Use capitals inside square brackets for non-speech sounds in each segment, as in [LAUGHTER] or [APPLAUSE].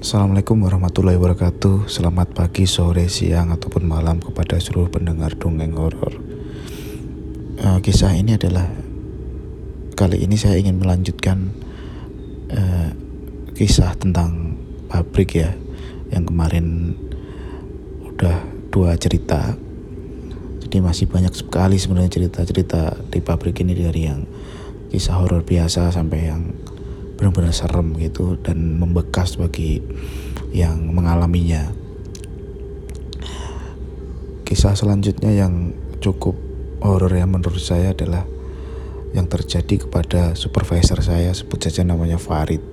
Assalamualaikum warahmatullahi wabarakatuh. Selamat pagi, sore, siang, ataupun malam kepada seluruh pendengar dongeng horor. Uh, Kisah ini adalah Kali ini saya ingin melanjutkan uh, Kisah tentang pabrik ya Yang kemarin Udah dua cerita. Jadi masih banyak sekali sebenarnya cerita-cerita di pabrik ini Dari yang kisah horor biasa sampai yang benar-benar serem gitu dan membekas bagi yang mengalaminya. Kisah selanjutnya yang cukup horor yang menurut saya adalah yang terjadi kepada supervisor saya sebut saja namanya Farid.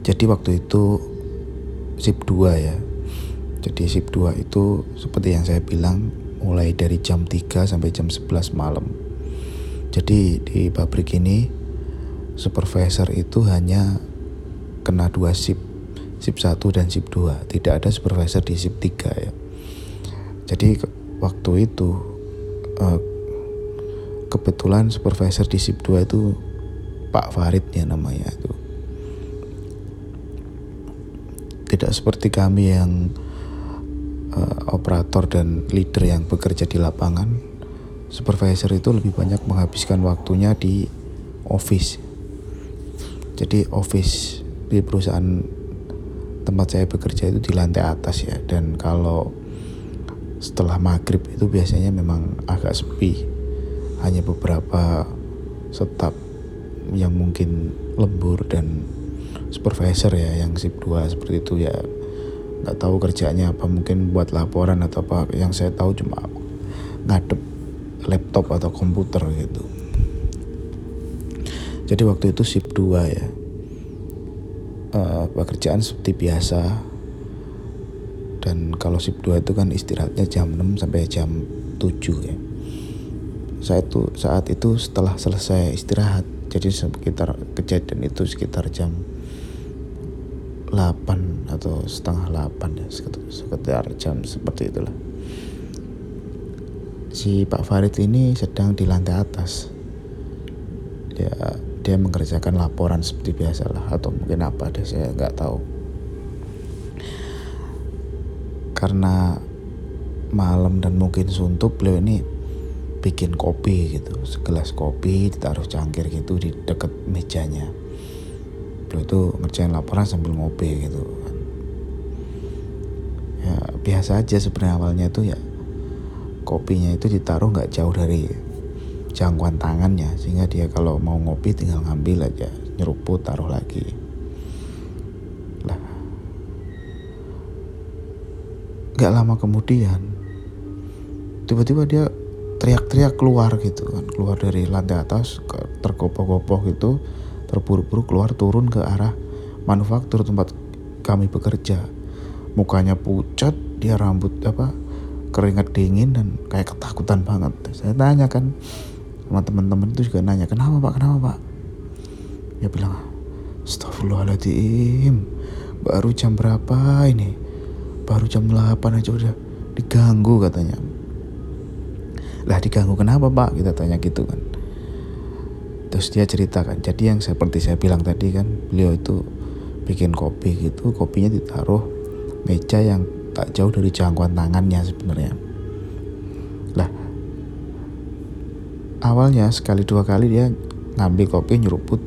Jadi waktu itu sip 2 ya. Jadi sip 2 itu seperti yang saya bilang mulai dari jam 3 sampai jam 11 malam. Jadi di pabrik ini supervisor itu hanya kena dua sip sip 1 dan sip 2 tidak ada supervisor di sip 3 ya. Jadi waktu itu uh, kebetulan supervisor di sip 2 itu Pak Farid ya namanya itu. Tidak seperti kami yang uh, operator dan leader yang bekerja di lapangan. Supervisor itu lebih banyak menghabiskan waktunya di office jadi office di perusahaan tempat saya bekerja itu di lantai atas ya. Dan kalau setelah maghrib itu biasanya memang agak sepi. Hanya beberapa staf yang mungkin lembur dan supervisor ya yang sip 2 seperti itu ya. Nggak tahu kerjanya apa mungkin buat laporan atau apa. Yang saya tahu cuma ngadep laptop atau komputer gitu jadi waktu itu shift 2 ya. Uh, pekerjaan seperti biasa. Dan kalau shift 2 itu kan istirahatnya jam 6 sampai jam 7 ya. Saya itu saat itu setelah selesai istirahat jadi sekitar kejadian itu sekitar jam 8 atau setengah 8 ya sekitar jam seperti itulah. Si Pak Farid ini sedang di lantai atas. Dia dia mengerjakan laporan seperti biasa lah atau mungkin apa deh saya nggak tahu. Karena malam dan mungkin suntuk beliau ini bikin kopi gitu segelas kopi ditaruh cangkir gitu di dekat mejanya. Beliau itu ngerjain laporan sambil ngopi gitu. Ya biasa aja sebenarnya awalnya tuh ya kopinya itu ditaruh nggak jauh dari jangkauan tangannya sehingga dia kalau mau ngopi tinggal ngambil aja nyeruput taruh lagi. Lah. Gak lama kemudian tiba-tiba dia teriak-teriak keluar gitu kan keluar dari lantai atas tergopoh-gopoh gitu terburu-buru keluar turun ke arah manufaktur tempat kami bekerja. Mukanya pucat dia rambut apa keringat dingin dan kayak ketakutan banget. Saya tanya kan sama teman-teman itu juga nanya kenapa pak? Kenapa pak? Dia bilang Astagfirullahaladzim baru jam berapa ini? Baru jam 8 aja udah diganggu katanya. Lah diganggu kenapa pak? kita tanya gitu kan. Terus dia ceritakan jadi yang seperti saya bilang tadi kan beliau itu bikin kopi gitu kopinya ditaruh meja yang tak jauh dari jangkauan tangannya sebenarnya lah awalnya sekali dua kali dia ngambil kopi nyeruput.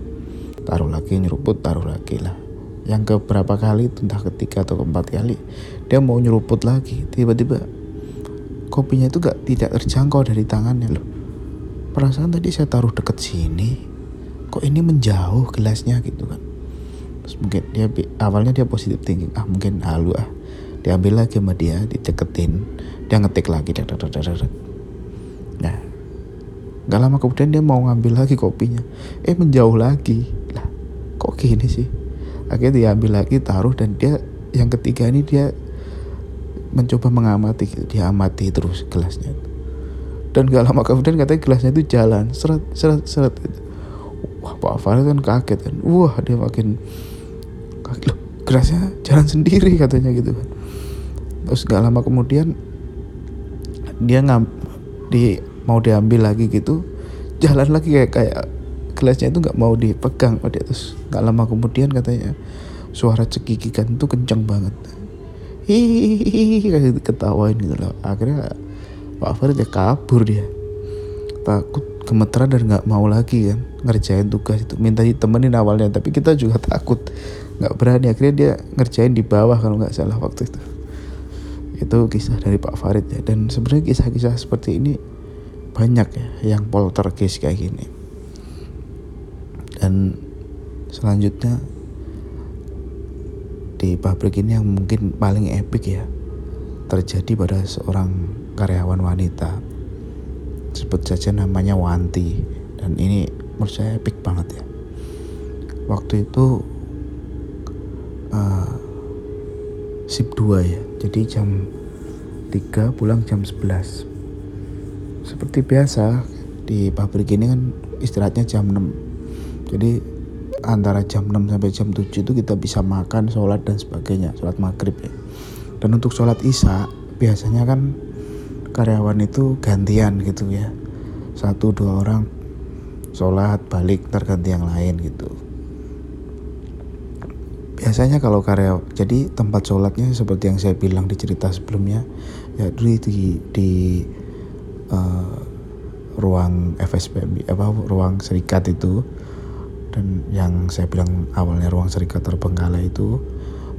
Taruh lagi nyeruput taruh lagi lah. Yang ke berapa kali entah ketiga atau keempat kali dia mau nyeruput lagi. Tiba-tiba kopinya itu gak tidak terjangkau dari tangannya loh. Perasaan tadi saya taruh deket sini kok ini menjauh gelasnya gitu kan. Terus mungkin dia awalnya dia positif thinking ah mungkin halu ah. Diambil lagi sama dia dideketin dia ngetik lagi nah Gak lama kemudian dia mau ngambil lagi kopinya. Eh menjauh lagi. Lah kok gini sih? Akhirnya diambil lagi taruh dan dia yang ketiga ini dia mencoba mengamati. Dia amati terus gelasnya. Dan gak lama kemudian katanya gelasnya itu jalan. Seret, seret, seret. Wah Pak Farid kan kaget kan. Wah dia makin kaget. Loh gelasnya jalan sendiri katanya gitu kan. Terus gak lama kemudian dia ngam di mau diambil lagi gitu jalan lagi kayak kayak gelasnya itu nggak mau dipegang. Oh dia terus nggak lama kemudian katanya suara cekikikan itu kencang banget. Hihihi kayak ketawain gitu loh. Akhirnya Pak Farid ya kabur dia. Takut gemeteran dan nggak mau lagi kan ngerjain tugas itu. Minta ditemenin awalnya tapi kita juga takut. Nggak berani. Akhirnya dia ngerjain di bawah kalau nggak salah waktu itu. Itu kisah dari Pak Farid ya. Dan sebenarnya kisah-kisah seperti ini banyak ya yang poltergeist kayak gini. Dan selanjutnya di pabrik ini yang mungkin paling epic ya terjadi pada seorang karyawan wanita. Sebut saja namanya Wanti. Dan ini menurut saya epic banget ya. Waktu itu uh, sip 2 ya. Jadi jam 3 pulang jam 11 seperti biasa di pabrik ini kan istirahatnya jam 6 jadi antara jam 6 sampai jam 7 itu kita bisa makan, sholat dan sebagainya sholat maghrib ya. Dan untuk sholat isya biasanya kan karyawan itu gantian gitu ya. Satu dua orang sholat balik terganti yang lain gitu. Biasanya kalau karyawan jadi tempat sholatnya seperti yang saya bilang di cerita sebelumnya ya dulu di, di uh, ruang FSB apa ruang serikat itu. Dan yang saya bilang awalnya ruang serikat terbengkalai itu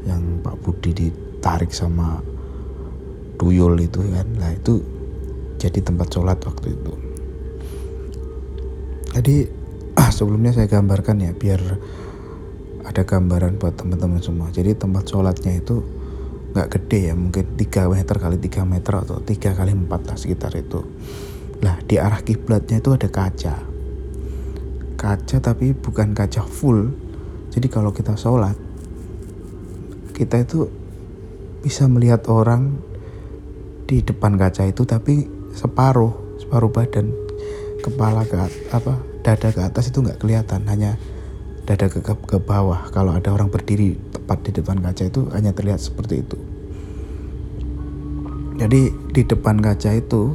yang Pak Budi ditarik sama tuyul itu kan. Lah itu jadi tempat sholat waktu itu. Jadi [CLEARS THROAT] ah, sebelumnya saya gambarkan ya biar ada gambaran buat teman-teman semua. Jadi tempat sholatnya itu nggak gede ya mungkin 3 meter kali 3 meter atau 3 kali 4 lah sekitar itu. Lah di arah kiblatnya itu ada kaca. Kaca tapi bukan kaca full. Jadi kalau kita sholat kita itu bisa melihat orang di depan kaca itu tapi separuh separuh badan kepala ke apa dada ke atas itu nggak kelihatan. Hanya dada ke, ke bawah. Kalau ada orang berdiri tepat di depan kaca itu hanya terlihat seperti itu. Jadi di depan kaca itu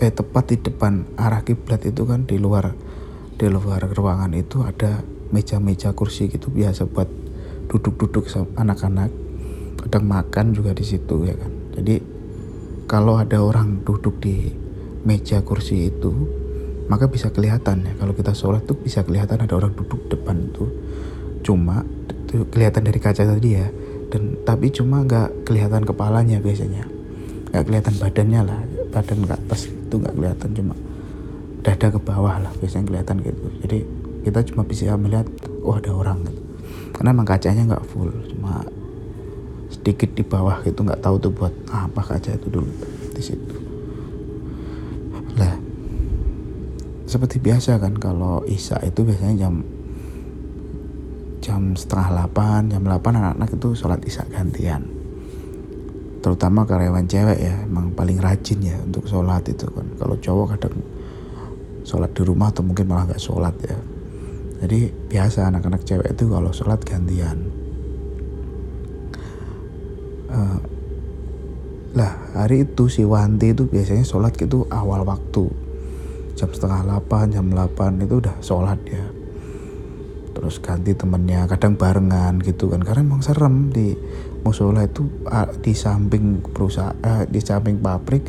eh tepat di depan arah kiblat itu kan di luar di luar ruangan itu ada meja-meja kursi gitu biasa buat duduk-duduk anak-anak. Kadang makan juga di situ ya kan. Jadi kalau ada orang duduk di meja kursi itu maka bisa kelihatan ya kalau kita sholat tuh bisa kelihatan ada orang duduk depan tuh. Cuma itu kelihatan dari kaca tadi ya. Dan tapi cuma nggak kelihatan kepalanya biasanya. Nggak kelihatan badannya lah badan ke atas itu nggak kelihatan cuma dada ke bawah lah biasanya kelihatan gitu. Jadi kita cuma bisa melihat oh ada orang gitu. Karena emang kacanya nggak full cuma sedikit di bawah gitu nggak tahu tuh buat apa kaca itu dulu di situ seperti biasa kan kalau Isa itu biasanya jam jam setengah delapan jam delapan anak-anak itu sholat Isya gantian. Terutama karyawan cewek ya emang paling rajin ya untuk sholat itu kan. Kalau cowok kadang sholat di rumah atau mungkin malah nggak sholat ya. Jadi biasa anak-anak cewek itu kalau sholat gantian. Uh, lah hari itu si Wanti itu biasanya sholat gitu awal waktu jam setengah delapan jam delapan itu udah sholat ya. Terus ganti temennya kadang barengan gitu kan karena emang serem di musola itu di samping perusahaan eh, di samping pabrik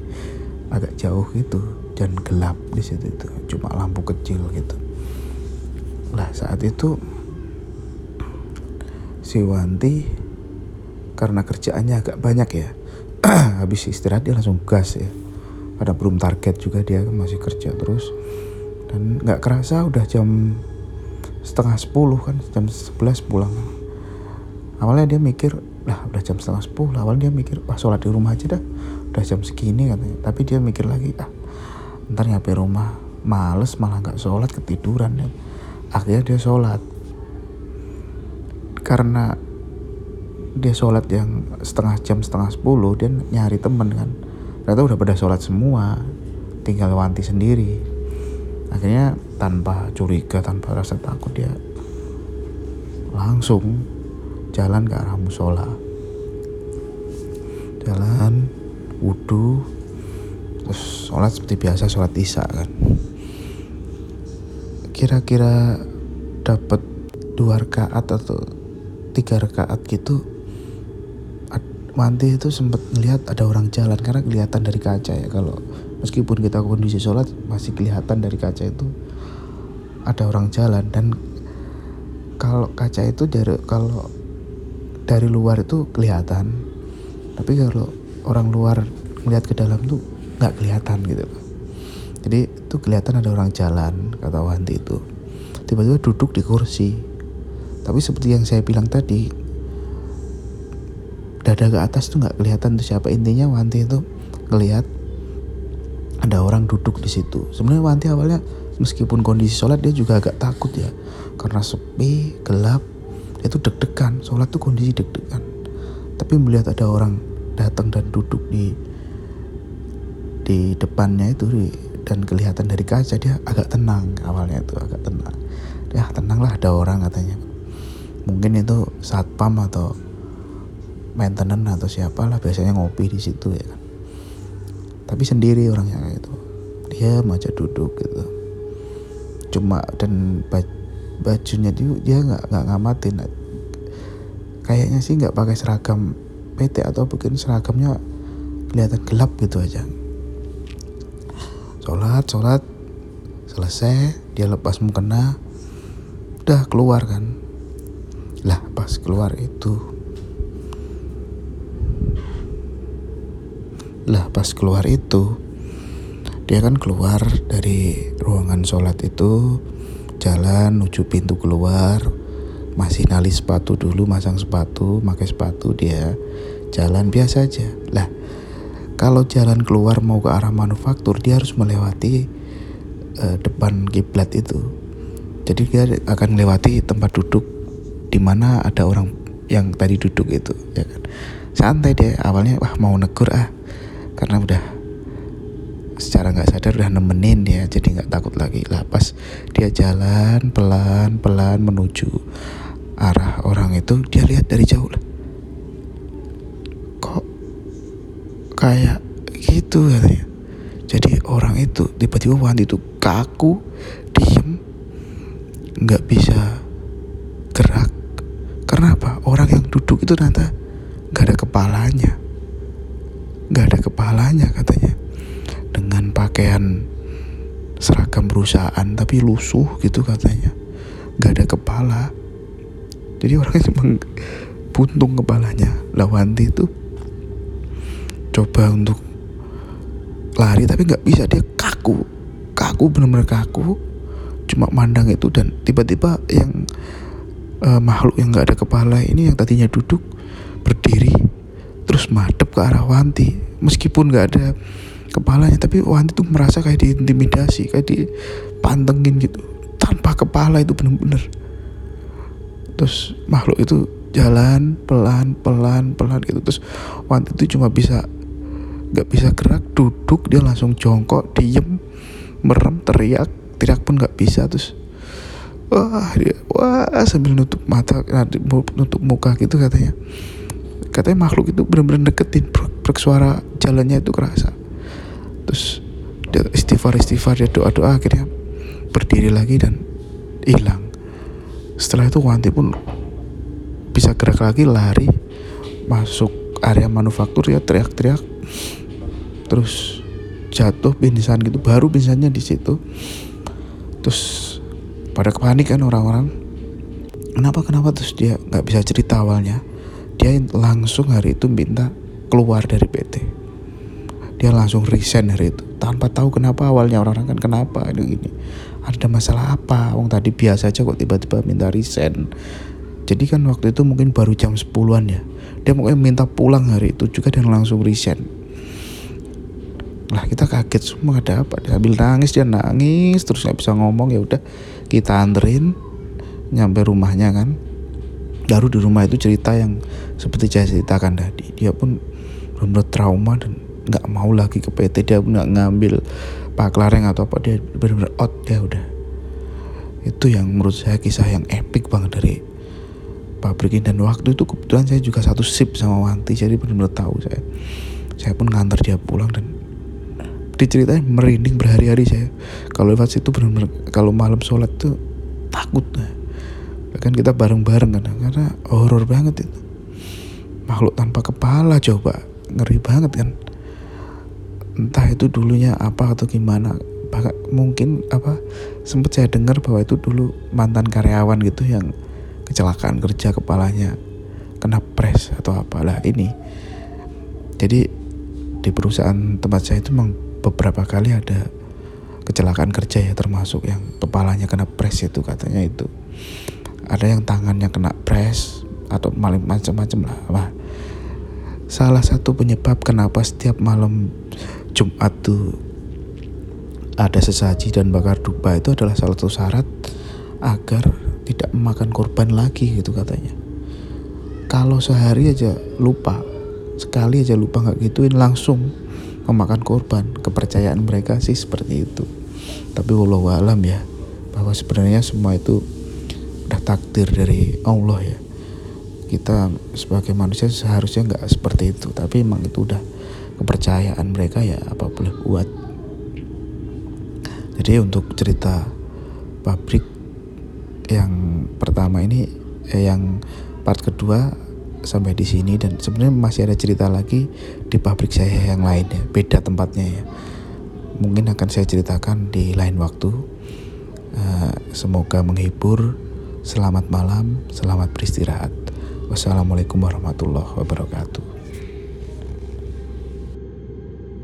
agak jauh gitu dan gelap di situ itu cuma lampu kecil gitu. Lah saat itu si Wanti karena kerjaannya agak banyak ya [CLEARS THROAT] habis istirahat dia langsung gas ya ada belum target juga dia masih kerja terus. Dan nggak kerasa udah jam setengah sepuluh kan jam sebelas pulang. Awalnya dia mikir lah udah jam setengah sepuluh. Awalnya dia mikir wah sholat di rumah aja dah udah jam segini katanya. Tapi dia mikir lagi ah ntar nyampe rumah males malah nggak sholat ketiduran ya akhirnya dia sholat. Karena dia sholat yang setengah jam setengah sepuluh dia nyari temen kan ternyata udah pada sholat semua tinggal Wanti sendiri. Akhirnya tanpa curiga tanpa rasa takut dia langsung jalan ke arah musola. Jalan wudhu terus sholat seperti biasa sholat isya kan. Kira-kira dapat dua rakaat atau tiga rakaat gitu Wanti itu sempat ngelihat ada orang jalan karena kelihatan dari kaca ya. Kalau meskipun kita kondisi sholat masih kelihatan dari kaca itu ada orang jalan. Dan kalau kaca itu dari kalau dari luar itu kelihatan. Tapi kalau orang luar melihat ke dalam tuh nggak kelihatan gitu. Jadi itu kelihatan ada orang jalan kata Wanti itu. Tiba-tiba duduk di kursi. Tapi seperti yang saya bilang tadi dada ke atas tuh nggak kelihatan tuh siapa. Intinya Wanti itu ngelihat ada orang duduk di situ. Sebenarnya Wanti awalnya meskipun kondisi sholat dia juga agak takut ya. Karena sepi gelap dia tuh deg-degan. Sholat tuh kondisi deg-degan. Tapi melihat ada orang datang dan duduk di di depannya itu dan kelihatan dari kaca dia agak tenang awalnya itu agak tenang. Ya tenanglah ada orang katanya. Mungkin itu satpam atau maintenance atau siapalah biasanya ngopi di situ ya kan. Tapi sendiri orangnya kayak itu dia aja duduk gitu. Cuma dan bajunya dia dia nggak nggak ngamatin. Kayaknya sih nggak pakai seragam PT atau mungkin seragamnya kelihatan gelap gitu aja. Sholat sholat selesai dia lepas mukena udah keluar kan. Lah pas keluar itu lah pas keluar itu dia kan keluar dari ruangan sholat itu jalan menuju pintu keluar masih nali sepatu dulu masang sepatu pakai sepatu dia jalan biasa aja. Lah kalau jalan keluar mau ke arah manufaktur dia harus melewati uh, depan kiblat itu. Jadi dia akan melewati tempat duduk di mana ada orang yang tadi duduk itu ya kan? Santai dia awalnya wah mau negur ah karena udah secara nggak sadar udah nemenin dia jadi nggak takut lagi. Lah pas dia jalan pelan pelan menuju arah orang itu dia lihat dari jauh lah. Kok kayak gitu katanya. Jadi orang itu tiba-tiba wanita itu kaku diem nggak bisa gerak. Karena apa? Orang yang duduk itu nanti nggak ada kepalanya Gak ada kepalanya katanya. Dengan pakaian seragam perusahaan tapi lusuh gitu katanya. Gak ada kepala. Jadi orangnya cuma buntung kepalanya. Lawanti itu coba untuk lari tapi nggak bisa. Dia kaku. Kaku benar-benar kaku. Cuma mandang itu dan tiba-tiba yang uh, makhluk yang nggak ada kepala ini yang tadinya duduk berdiri madep ke arah Wanti. Meskipun nggak ada kepalanya tapi Wanti tuh merasa kayak diintimidasi kayak dipantengin gitu. Tanpa kepala itu bener-bener. Terus makhluk itu jalan pelan pelan pelan gitu. Terus Wanti itu cuma bisa nggak bisa gerak duduk dia langsung jongkok diem merem teriak teriak pun nggak bisa. Terus wah dia wah sambil nutup mata nutup muka gitu katanya katanya makhluk itu benar-benar deketin brek suara jalannya itu kerasa. Terus dia istighfar istighfar dia doa doa akhirnya berdiri lagi dan hilang. Setelah itu Wanti pun bisa gerak lagi lari masuk area manufaktur ya teriak-teriak. Terus jatuh pingsan gitu baru pingsannya di situ. Terus pada panik kan orang-orang. Kenapa kenapa? Terus dia nggak bisa cerita awalnya dia langsung hari itu minta keluar dari PT dia langsung resign hari itu tanpa tahu kenapa awalnya orang-orang kan kenapa ini gini ada masalah apa? Wong tadi biasa aja kok tiba-tiba minta resign. Jadi kan waktu itu mungkin baru jam 10-an ya. Dia mungkin minta pulang hari itu juga dan langsung resign. Lah kita kaget semua ada apa? Dia ambil nangis dia nangis terus nggak bisa ngomong ya udah kita anterin nyampe rumahnya kan baru di rumah itu cerita yang seperti saya ceritakan tadi. Dia pun benar-benar trauma dan nggak mau lagi ke PT dia pun nggak ngambil pak Klareng atau apa dia benar-benar out. Ya udah. Itu yang menurut saya kisah yang epic banget dari pabrik ini. Dan waktu itu kebetulan saya juga satu sip sama Wanti jadi benar-benar tahu saya. Saya pun ngantar dia pulang dan diceritain merinding berhari-hari saya. Kalau lewat situ benar-benar kalau malam sholat tuh takut. Bahkan kita bareng-bareng kan karena horor banget itu. Makhluk tanpa kepala coba ngeri banget kan. Entah itu dulunya apa atau gimana bahkan mungkin apa sempat saya dengar bahwa itu dulu mantan karyawan gitu yang kecelakaan kerja kepalanya kena pres atau apalah ini. Jadi di perusahaan tempat saya itu memang beberapa kali ada kecelakaan kerja ya termasuk yang kepalanya kena pres itu katanya itu ada yang tangannya kena pres atau macam-macam lah Wah, salah satu penyebab kenapa setiap malam Jumat tuh ada sesaji dan bakar dupa itu adalah salah satu syarat agar tidak memakan korban lagi gitu katanya. Kalau sehari aja lupa, sekali aja lupa nggak gituin langsung memakan korban. Kepercayaan mereka sih seperti itu. Tapi walau alam ya, bahwa sebenarnya semua itu udah takdir dari Allah ya. Kita sebagai manusia seharusnya nggak seperti itu, tapi emang itu udah kepercayaan mereka ya apa boleh buat. Jadi untuk cerita pabrik yang pertama ini eh, yang part kedua sampai di sini dan sebenarnya masih ada cerita lagi di pabrik saya yang lain ya beda tempatnya ya. Mungkin akan saya ceritakan di lain waktu. Uh, semoga menghibur selamat malam selamat beristirahat. Wassalamualaikum warahmatullahi wabarakatuh